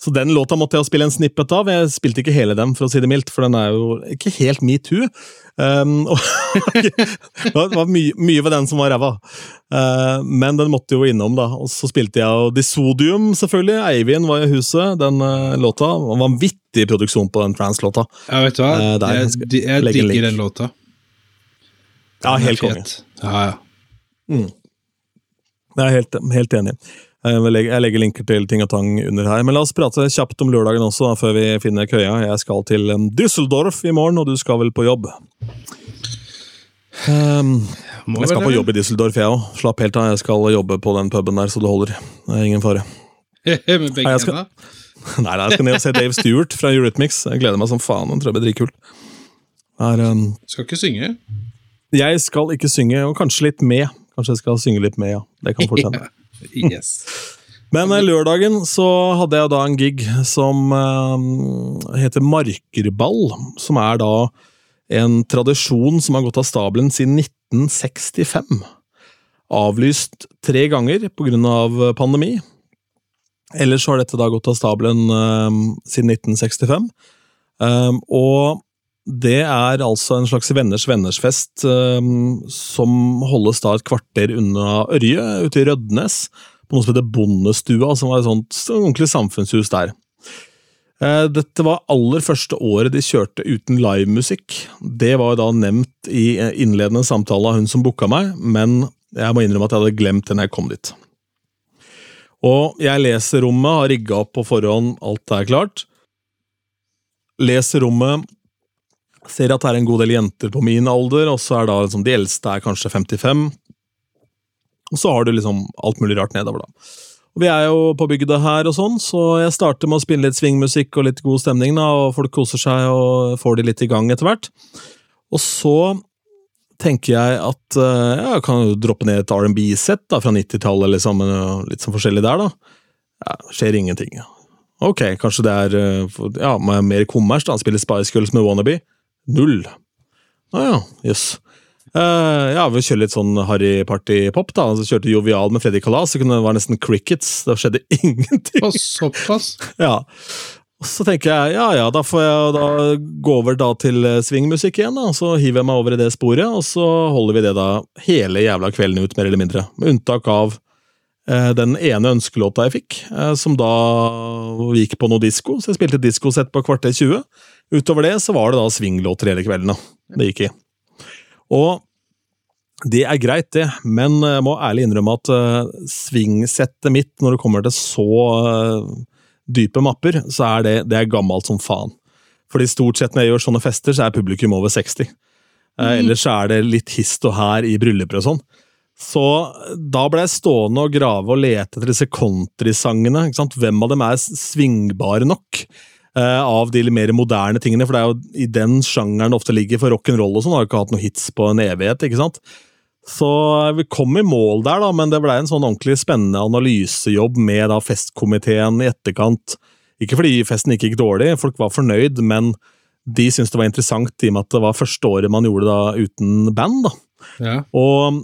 Så den låta måtte jeg spille en snippet av. Jeg spilte ikke hele den, for å si det mildt, for den er jo ikke helt metoo. Um, det var mye, mye ved den som var ræva. Uh, men den måtte jo innom, da. Og så spilte jeg jo Disodium, selvfølgelig. Eivind var i huset. Den uh, låta. Vanvittig produksjon på den trans-låta. Ja, vet du hva? Uh, der, jeg jeg jeg, digger den låta. Den ja, helt konge. Ja, Ja, ja. Jeg er helt, helt enig. Jeg legge- jeg legger linker til ting og tang under her. Men la oss prate kjapt om lørdagen også, før vi finner køya. Jeg skal til Düsseldorf i morgen, og du skal vel på jobb? Um, jeg skal på jobb i Düsseldorf, jeg òg. Slapp helt av. Jeg skal jobbe på den puben der, så det holder. Det er ingen fare. Med begge hendene? Nei, nei, jeg skal ned og se Dave Stewart fra Eurythmics. Jeg gleder meg som faen. jeg tror jeg blir dritkult. Um, Skal ikke synge. jeg skal ikke synge, og kanskje litt med. Kanskje jeg skal synge litt med, ja. Det kan fort hende. Yes. Men eh, lørdagen så hadde jeg da en gig som eh, heter Markerball, som er da en tradisjon som har gått av stabelen siden 1965. Avlyst tre ganger pga. pandemi. Ellers har dette da gått av stabelen eh, siden 1965. Eh, og det er altså en slags venners venners-fest um, som holdes da et kvarter unna Ørje, ute i Rødnes på noe som heter Bondestua, som var et sånt ordentlig samfunnshus der. Eh, Dette var aller første året de kjørte uten livemusikk. Det var jo da nevnt i eh, innledende samtale av hun som booka meg, men jeg må innrømme at jeg hadde glemt det jeg kom dit. Og jeg leser rommet, har rigga opp på forhånd, alt er klart. Leser rommet, ser at det er en god del jenter på min alder, og så er da liksom de eldste er kanskje 55. Og så har du liksom alt mulig rart nedover, da. Og Vi er jo på bygda her, og sånn, så jeg starter med å spille litt swingmusikk og litt god stemning, da, og folk koser seg og får de litt i gang etter hvert. Og så tenker jeg at eh, ja, jeg kan jo droppe ned et R&B-sett fra 90-tallet, liksom, men litt sånn forskjellig der, da. Ja, skjer ingenting. Ok, kanskje det er eh, ja, mer kommers, da. Han spiller Spice Girls med Wannabe. Null. Å ja, jøss. Eh, ja, vi kjører litt sånn Harry Party-pop, da. Så kjørte Jovial med Freddy Kalas, det kunne være nesten crickets. Det skjedde ingenting. Og såpass. Ja. Og så tenker jeg ja ja, da får jeg da gå over da til eh, swingmusikk igjen, da. Så hiver jeg meg over i det sporet, og så holder vi det da hele jævla kvelden ut, mer eller mindre. Med unntak av den ene ønskelåta jeg fikk, eh, som da gikk på noe disko. Så jeg spilte diskosett på kvarter 20. Utover det så var det da swinglåter hele kvelden, da. Det gikk i. Og det er greit, det, men jeg må ærlig innrømme at uh, swingsettet mitt, når det kommer til så uh, dype mapper, så er det, det er gammelt som faen. Fordi stort sett når jeg gjør sånne fester, så er publikum over 60. Eh, Ellers så er det litt hist og her i brylluper og sånn. Så da ble jeg stående og grave og lete etter disse countrysangene. Hvem av dem er svingbare nok? eh, av de mer moderne tingene, for det er jo i den sjangeren det ofte ligger. For rock'n'roll og sånn har jo ikke hatt noen hits på en evighet, ikke sant? Så vi kom i mål der, da, men det ble en sånn ordentlig spennende analysejobb med da festkomiteen i etterkant. Ikke fordi festen ikke gikk dårlig, folk var fornøyd, men de syntes det var interessant i og med at det var første året man gjorde det da uten band. da. Ja. Og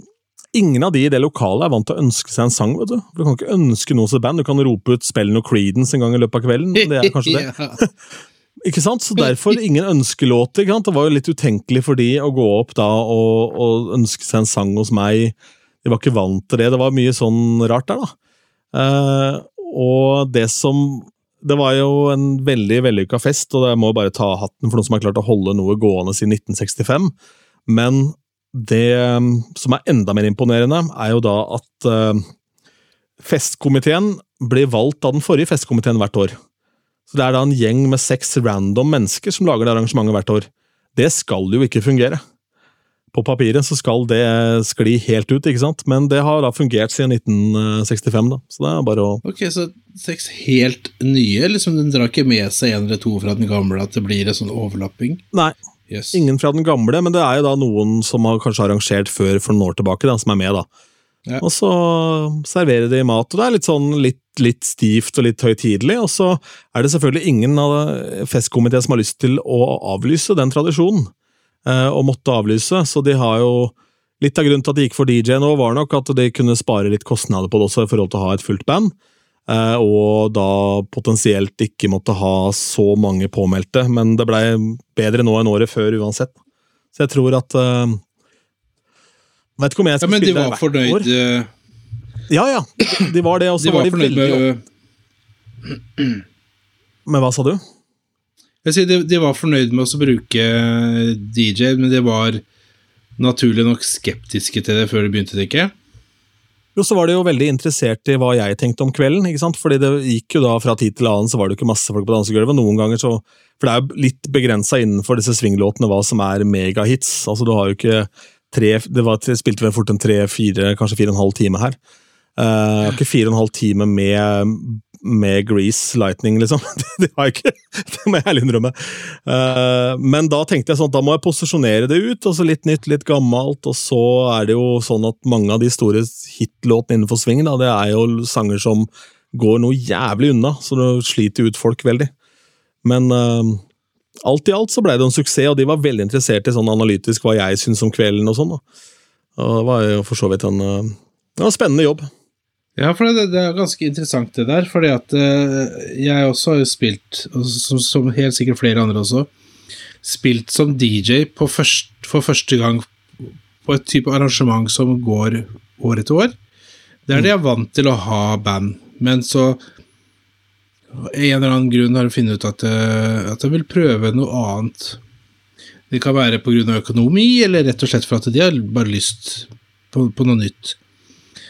ingen av de i det lokalet er vant til å ønske seg en sang. vet Du Du kan ikke ønske noe som band, du kan rope ut spill noe Creedence en gang i løpet av kvelden. Det er kanskje det. Ikke sant? Så derfor ingen ønskelåter. Ikke sant? Det var jo litt utenkelig for de å gå opp da og, og ønske seg en sang hos meg. De var ikke vant til det. Det var mye sånn rart der, da. Uh, og det som Det var jo en veldig vellykka fest, og jeg må bare ta hatten for noen som har klart å holde noe gående siden 1965. Men det eh, som er enda mer imponerende, er jo da at eh, festkomiteen blir valgt av den forrige festkomiteen hvert år. Så Det er da en gjeng med seks random mennesker som lager det arrangementet hvert år. Det skal jo ikke fungere. På papiret så skal det skli helt ut, ikke sant? men det har da fungert siden 1965. da. Så det er bare å Ok, så seks helt nye, liksom den drar ikke med seg en eller to fra den gamle, at det blir en sånn overlapping? Nei, Yes. ingen fra den gamle, men det er jo da noen som har kanskje arrangert før for noen år tilbake, da, som er med, da. Ja. Og så serverer de mat, og det er litt sånn litt, litt stivt og litt høytidelig. Og så er det selvfølgelig ingen av festkomiteen som har lyst til å avlyse den tradisjonen, eh, og måtte avlyse, så de har jo Litt av grunnen til at de gikk for DJ nå, var nok at de kunne spare litt kostnader på det også, i forhold til å ha et fullt band. Eh, og da potensielt ikke måtte ha så mange påmeldte. Men det blei bedre nå enn året før uansett. Så jeg tror at uh, Vet ikke om jeg Ja, skal men de spille var hvert fornøyd år. eh, Ja, ja. De var det, og så De var, var de fornøyd veldig med Men hva sa du? Jeg sier de, de var fornøyd med å bruke DJ, men de var naturlig nok skeptiske til det før de begynte det, ikke? Jo, så var de jo veldig interessert i hva jeg tenkte om kvelden. ikke sant? Fordi det gikk jo da fra tid til annen, så var det jo ikke masse folk på dansegulvet. Noen ganger så For det er jo litt begrensa innenfor disse swinglåtene hva som er megahits. Altså, du har jo ikke tre Det var, spilte vel fort en tre-fire, kanskje fire og en halv time her. Uh, ikke fire og en halv time med, med Grease Lightning, liksom. Det har jeg ikke, det må jeg ærlig innrømme. Eh, men da tenkte jeg sånn, da må jeg posisjonere det ut, og så litt nytt, litt gammelt, og så er det jo sånn at mange av de store hitlåtene innenfor swing, da, det er jo sanger som går noe jævlig unna, så det sliter ut folk veldig. Men eh, alt i alt så ble det en suksess, og de var veldig interessert i sånn analytisk hva jeg syns om kvelden og sånn. da. Og det var jo for så vidt en, eh, en spennende jobb. Ja, for det, det er ganske interessant det der, fordi at eh, jeg også har jo spilt, som, som helt sikkert flere andre også, spilt som DJ på først, for første gang på et type arrangement som går år etter år. Der de er vant til å ha band, men så en eller annen grunn har de funnet ut at, eh, at de vil prøve noe annet. Det kan være pga. økonomi, eller rett og slett for at de har bare lyst på, på noe nytt.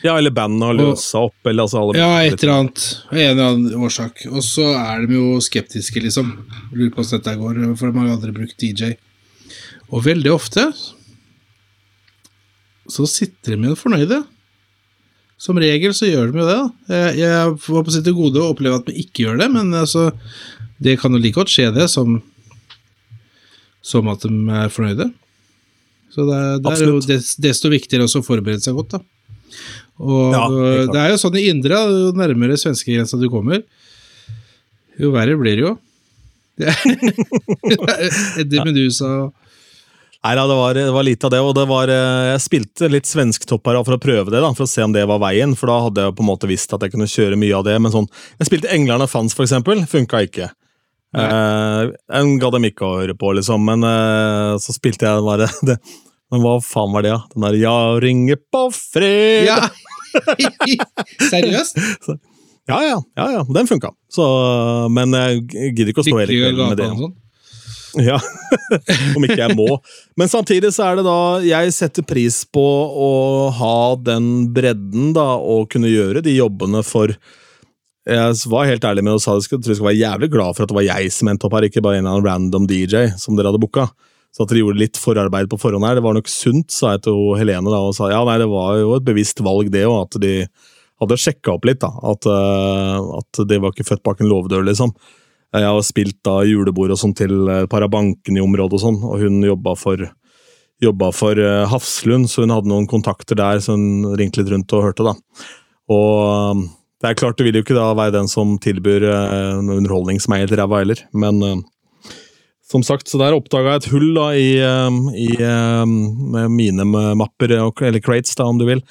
Ja, eller bandet har løsa opp, eller altså alle Ja, et eller annet. En eller annen årsak. Og så er de jo skeptiske, liksom. Lurer på hvordan dette går, for de har jo aldri brukt DJ. Og veldig ofte så sitter de igjen fornøyde. Som regel så gjør de jo det. da. Jeg, jeg var på sitt gode å oppleve at de ikke gjør det, men altså Det kan jo like godt skje, det, som, som at de er fornøyde. Så det, det er jo desto viktigere også å forberede seg godt, da. Og Ja, det, klart. det er jo sånn i indre, jo nærmere svenskegrensa du kommer, jo verre blir det jo. Det er Eddie Medusa og Nei da, det var, det var lite av det, og det var, eh, jeg spilte litt svensktopper for å prøve det, da, for å se om det var veien, for da hadde jeg på en måte visst at jeg kunne kjøre mye av det, men sånn, jeg spilte Englerne Fans for eksempel, funka ikke. Eh, en ga dem ikke å høre på, liksom, men eh, så spilte jeg bare det, men hva faen var det, da? Den der 'Ja, ringer på fred'. Ja! Seriøst? ja, ja, ja, ja, den funka. Men jeg gidder ikke å stå hele kvelden med det. sånn. Ja, om ikke jeg må. Men samtidig så er det da Jeg setter pris på å ha den bredden, da, og kunne gjøre de jobbene for Jeg var helt ærlig med og sa tror jeg skulle være jævlig glad for at det var jeg som endte opp her, ikke bare en eller annen random DJ som dere hadde booka. Så at dere gjorde litt forarbeid på forhånd her, det var nok sunt, sa jeg til Helene da, og sa ja, nei, det var jo et bevisst valg, det òg, at de hadde sjekka opp litt, da. At, uh, at de var ikke født bak en låvedør, liksom. Jeg har spilt da julebord og sånn til et par av bankene i området og sånn, og hun jobba for, jobba for uh, Hafslund, så hun hadde noen kontakter der, så hun ringte litt rundt og hørte, da. Og uh, det er klart, du vil jo ikke da være den som tilbyr uh, underholdning som er helt ræva heller, men som sagt, så der oppdaga jeg et hull da i, eh, i eh, mine mapper, eller crates, da, om du vil,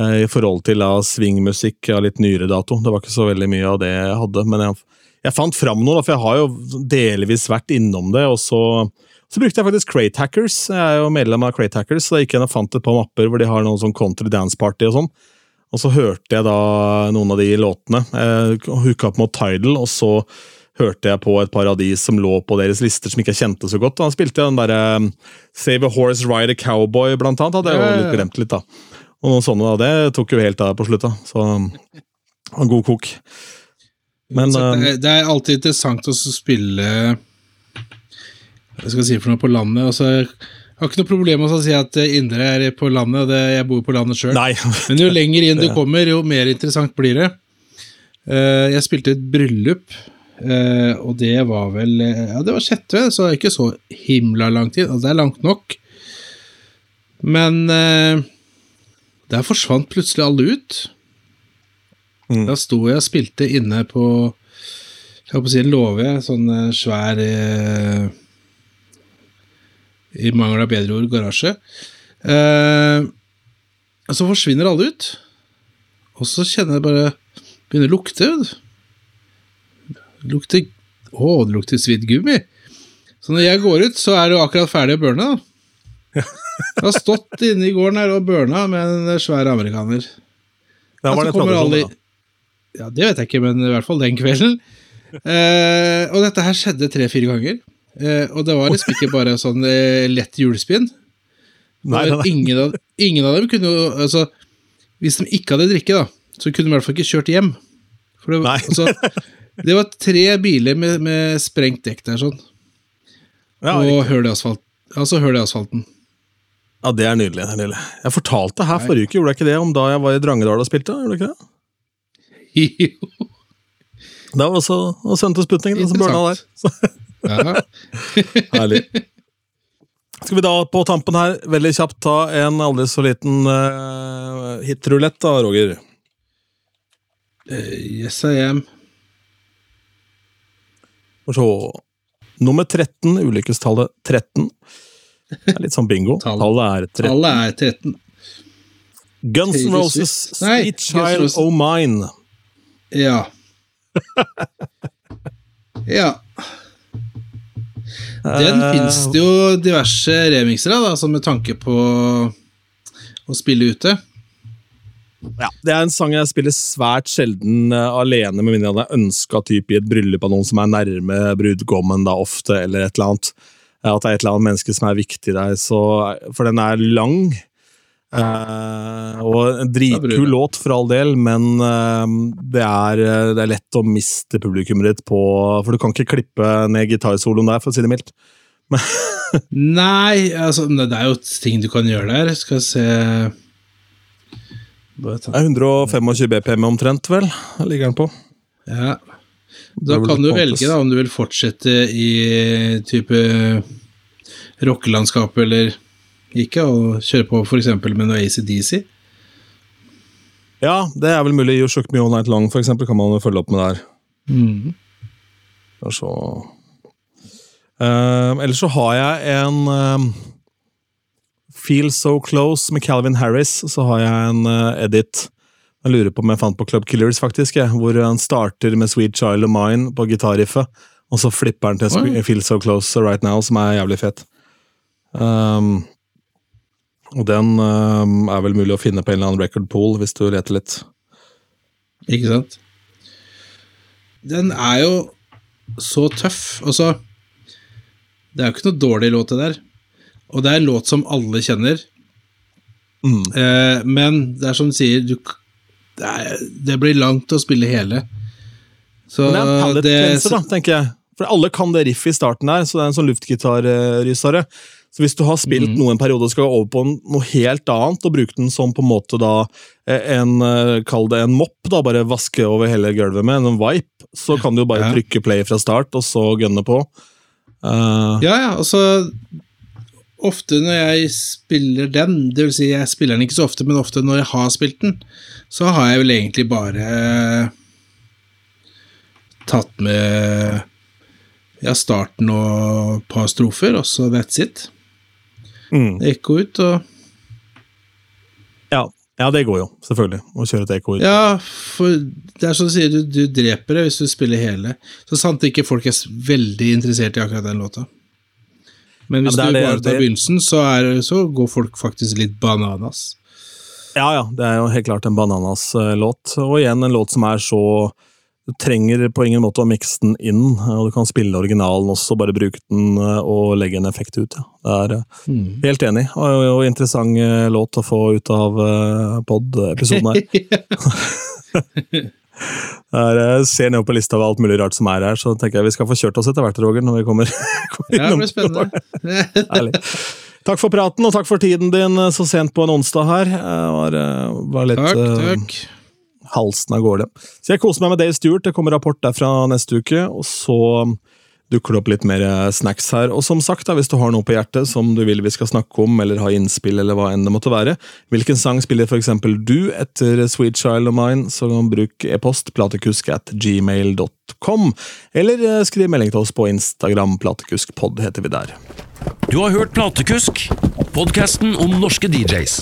eh, i forhold til da swingmusikk av litt nyere dato. Det var ikke så veldig mye av det jeg hadde, men jeg, jeg fant fram noe, da, for jeg har jo delvis vært innom det, og så, så brukte jeg faktisk Crate Hackers. Jeg er jo medlem av Crate Hackers, så da gikk inn og fant et par mapper hvor de har noen sånn country dance party og sånn. Og så hørte jeg da noen av de låtene. Jeg hooka opp mot Tidal, og så hørte jeg på et par av de som lå på deres lister som ikke jeg kjente så godt. Da spilte jeg den derre um, Save a Horse, Ride a Cowboy, blant annet. Hadde jeg jo litt glemt litt, da. Og noen sånne, da. Det tok jo helt av på slutt, da. Så en god kok. Men Så um, det, det er alltid interessant å spille Hva skal jeg si for noe på landet. Altså, jeg har ikke noe problem med å si at eh, Indre er på landet, og det, jeg bor på landet sjøl. Men jo lenger inn du kommer, jo mer interessant blir det. Eh, jeg spilte et bryllup, eh, og det var vel eh, Ja, det var sjette, så det er ikke så himla lang tid. Altså, det er langt nok. Men eh, der forsvant plutselig alle ut. Mm. Da sto jeg og spilte inne på Jeg holdt på å si en låve, sånn svær eh, I mangel av bedre ord, garasje. Eh, så forsvinner alle ut. Og så kjenner jeg bare Begynner å lukte. vet du. Lukter Å, det lukter svidd gummi. Så når jeg går ut, så er det jo akkurat ferdig å burne. da. Jeg har stått inne i gården her og burna med en svær amerikaner. Da var det tradisjon, alle. Ja, det vet jeg ikke, men i hvert fall den kvelden. Eh, og dette her skjedde tre-fire ganger. Eh, og det var liksom ikke bare sånn eh, lett hjulspinn. Ingen, av, ingen av dem kunne jo altså, Hvis de ikke hadde drikke, da, så kunne de i hvert fall ikke kjørt hjem. For det, Nei. altså, det var tre biler med, med sprengt dekk der, sånn. Ja, og hull i asfalt, altså i asfalten. ja, det er nydelig. det er nydelig. Jeg fortalte her forrige uke, gjorde jeg ikke det, om da jeg var i Drangedal og spilte? Gjorde jeg ikke det? Jo. Det var også og sendte Sputnik, som burna der. Ja. herlig. Skal vi da på tampen her veldig kjapt ta en aldri så liten uh, hitrulett, da, Roger? Uh, yes, I am. For så Nummer 13, ulykkestallet 13. Det er litt sånn bingo. Tallet er 13. Tallet er 13. Guns N' Roses. Sweet Child Roses. O' Mine. Ja. ja. Den uh, finnes det jo diverse remixer av, altså med tanke på å spille ute. Ja, Det er en sang jeg spiller svært sjelden uh, alene, med mindre jeg ønska type i et bryllup av noen som er nærme brudgommen da ofte, eller et eller annet. Eh, At det er et eller annet menneske som er viktig der, så, for den er lang. Uh, og en dritkul låt, for all del, men uh, det, er, eh, det er lett å miste publikummet ditt på For du kan ikke klippe ned gitarsoloen der, for å si det mildt. Nei, altså, det er jo ting du kan gjøre der. Skal vi se Det er 125 BPM omtrent, vel? Ligger den på. Ja. Da kan du velge da, om du vil fortsette i type rockelandskap eller ikke, og kjøre på f.eks. med noe ACDC. Ja, det er vel mulig. You Shook Me All Night Long, for eksempel, kan man følge opp med der. Mm. Og så Eh, Ellers så har jeg en eh, Feel So Close med Calvin Harris. Så har jeg en eh, edit jeg lurer på om jeg fant på Club Killers, faktisk. Jeg, hvor han starter med Sweet Child of Mine på gitarriffet, og så flipper han til Oi. Feel So Close Right Now, som er jævlig fet. Um, og den um, er vel mulig å finne på en eller annen record pool, hvis du leter litt. Ikke sant? Den er jo så tøff. Altså, det er jo ikke noe dårlig låt, det der. Og det er en låt som alle kjenner. Mm. Eh, men det er som du sier, du, det, er, det blir langt å spille hele. Så Men det er en pallet det- da, tenker jeg. For alle kan det riffet i starten der, så det er en sånn luftgitarrysare. Så hvis du har spilt noe en periode og skal gå over på noe helt annet, og bruke den som på en måte da eh, en, eh, Kall det en mopp, da, bare vaske over hele gulvet med, en wipe, så kan du jo bare Ja. trykke play fra start, og så gønne på. Uh, Ja, ja, altså Ofte når jeg spiller den, det vil si jeg spiller den ikke så ofte, men ofte når jeg har spilt den, så har jeg vel egentlig bare tatt med ja, starten og et par strofer, og så that's it. mm. Ekko ut og ja. ja, det går jo, selvfølgelig, å kjøre et ekko ut. Ja, for det er som du sier, du, du dreper det hvis du spiller hele. Så sant ikke folk er veldig interessert i akkurat den låta. Men hvis Ja, men du bare tar begynnelsen, så, er, så går folk faktisk litt bananas. Ja, ja, det er jo helt klart en Bananas-låt. Og igjen en låt som er så Du trenger på ingen måte å mikse den inn, og du kan spille originalen også, bare bruke den eh, og legge en effekt ut. Ja. Det er eh, Mm. helt enig, og, og interessant eh, låt å få ut av pod-episoden her. Jeg eh, ser ned på lista av alt mulig rart som er her, så tenker jeg vi skal få kjørt oss etter hvert, Roger, når vi kommer, kommer Ja, det blir spennende. Takk for praten, og takk for tiden din eh, så sent på en onsdag her. Jeg var, eh, var litt takk, takk. halsen av gårde. Så jeg koser meg med Dave Stewart. Det kommer rapport derfra neste uke. Og så dukker det opp litt mer eh, snacks her. Og som sagt, da, hvis du har noe på hjertet som du vil vi skal snakke om, eller ha innspill, eller hva enn det måtte være, hvilken sang spiller eksempel du etter Sweet Child of Mine, så bruk e-post platekusk at gmail.com, eller eh, skriv melding til oss på Instagram. Platekuskpod heter vi der. Du har hørt Platekusk, podkasten om norske DJs.